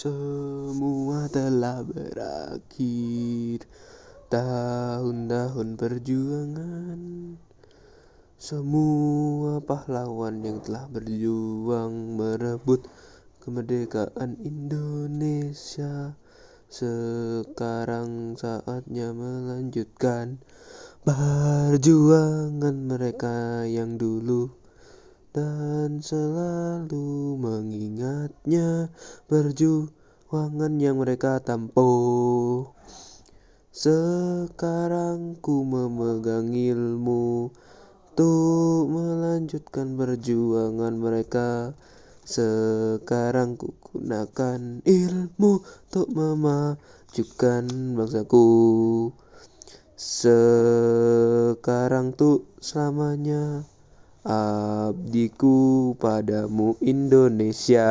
Semua telah berakhir. Tahun-tahun perjuangan. Semua pahlawan yang telah berjuang Merebut kemerdekaan Indonesia. Sekarang saatnya melanjutkan Perjuangan mereka yang dulu dan selalu mengingatnya perjuangan yang mereka tempuh. Sekarang ku memegang ilmu untuk melanjutkan perjuangan mereka. Sekarang ku gunakan ilmu untuk memajukan bangsaku. Sekarang tuh selamanya abdiku padamu Indonesia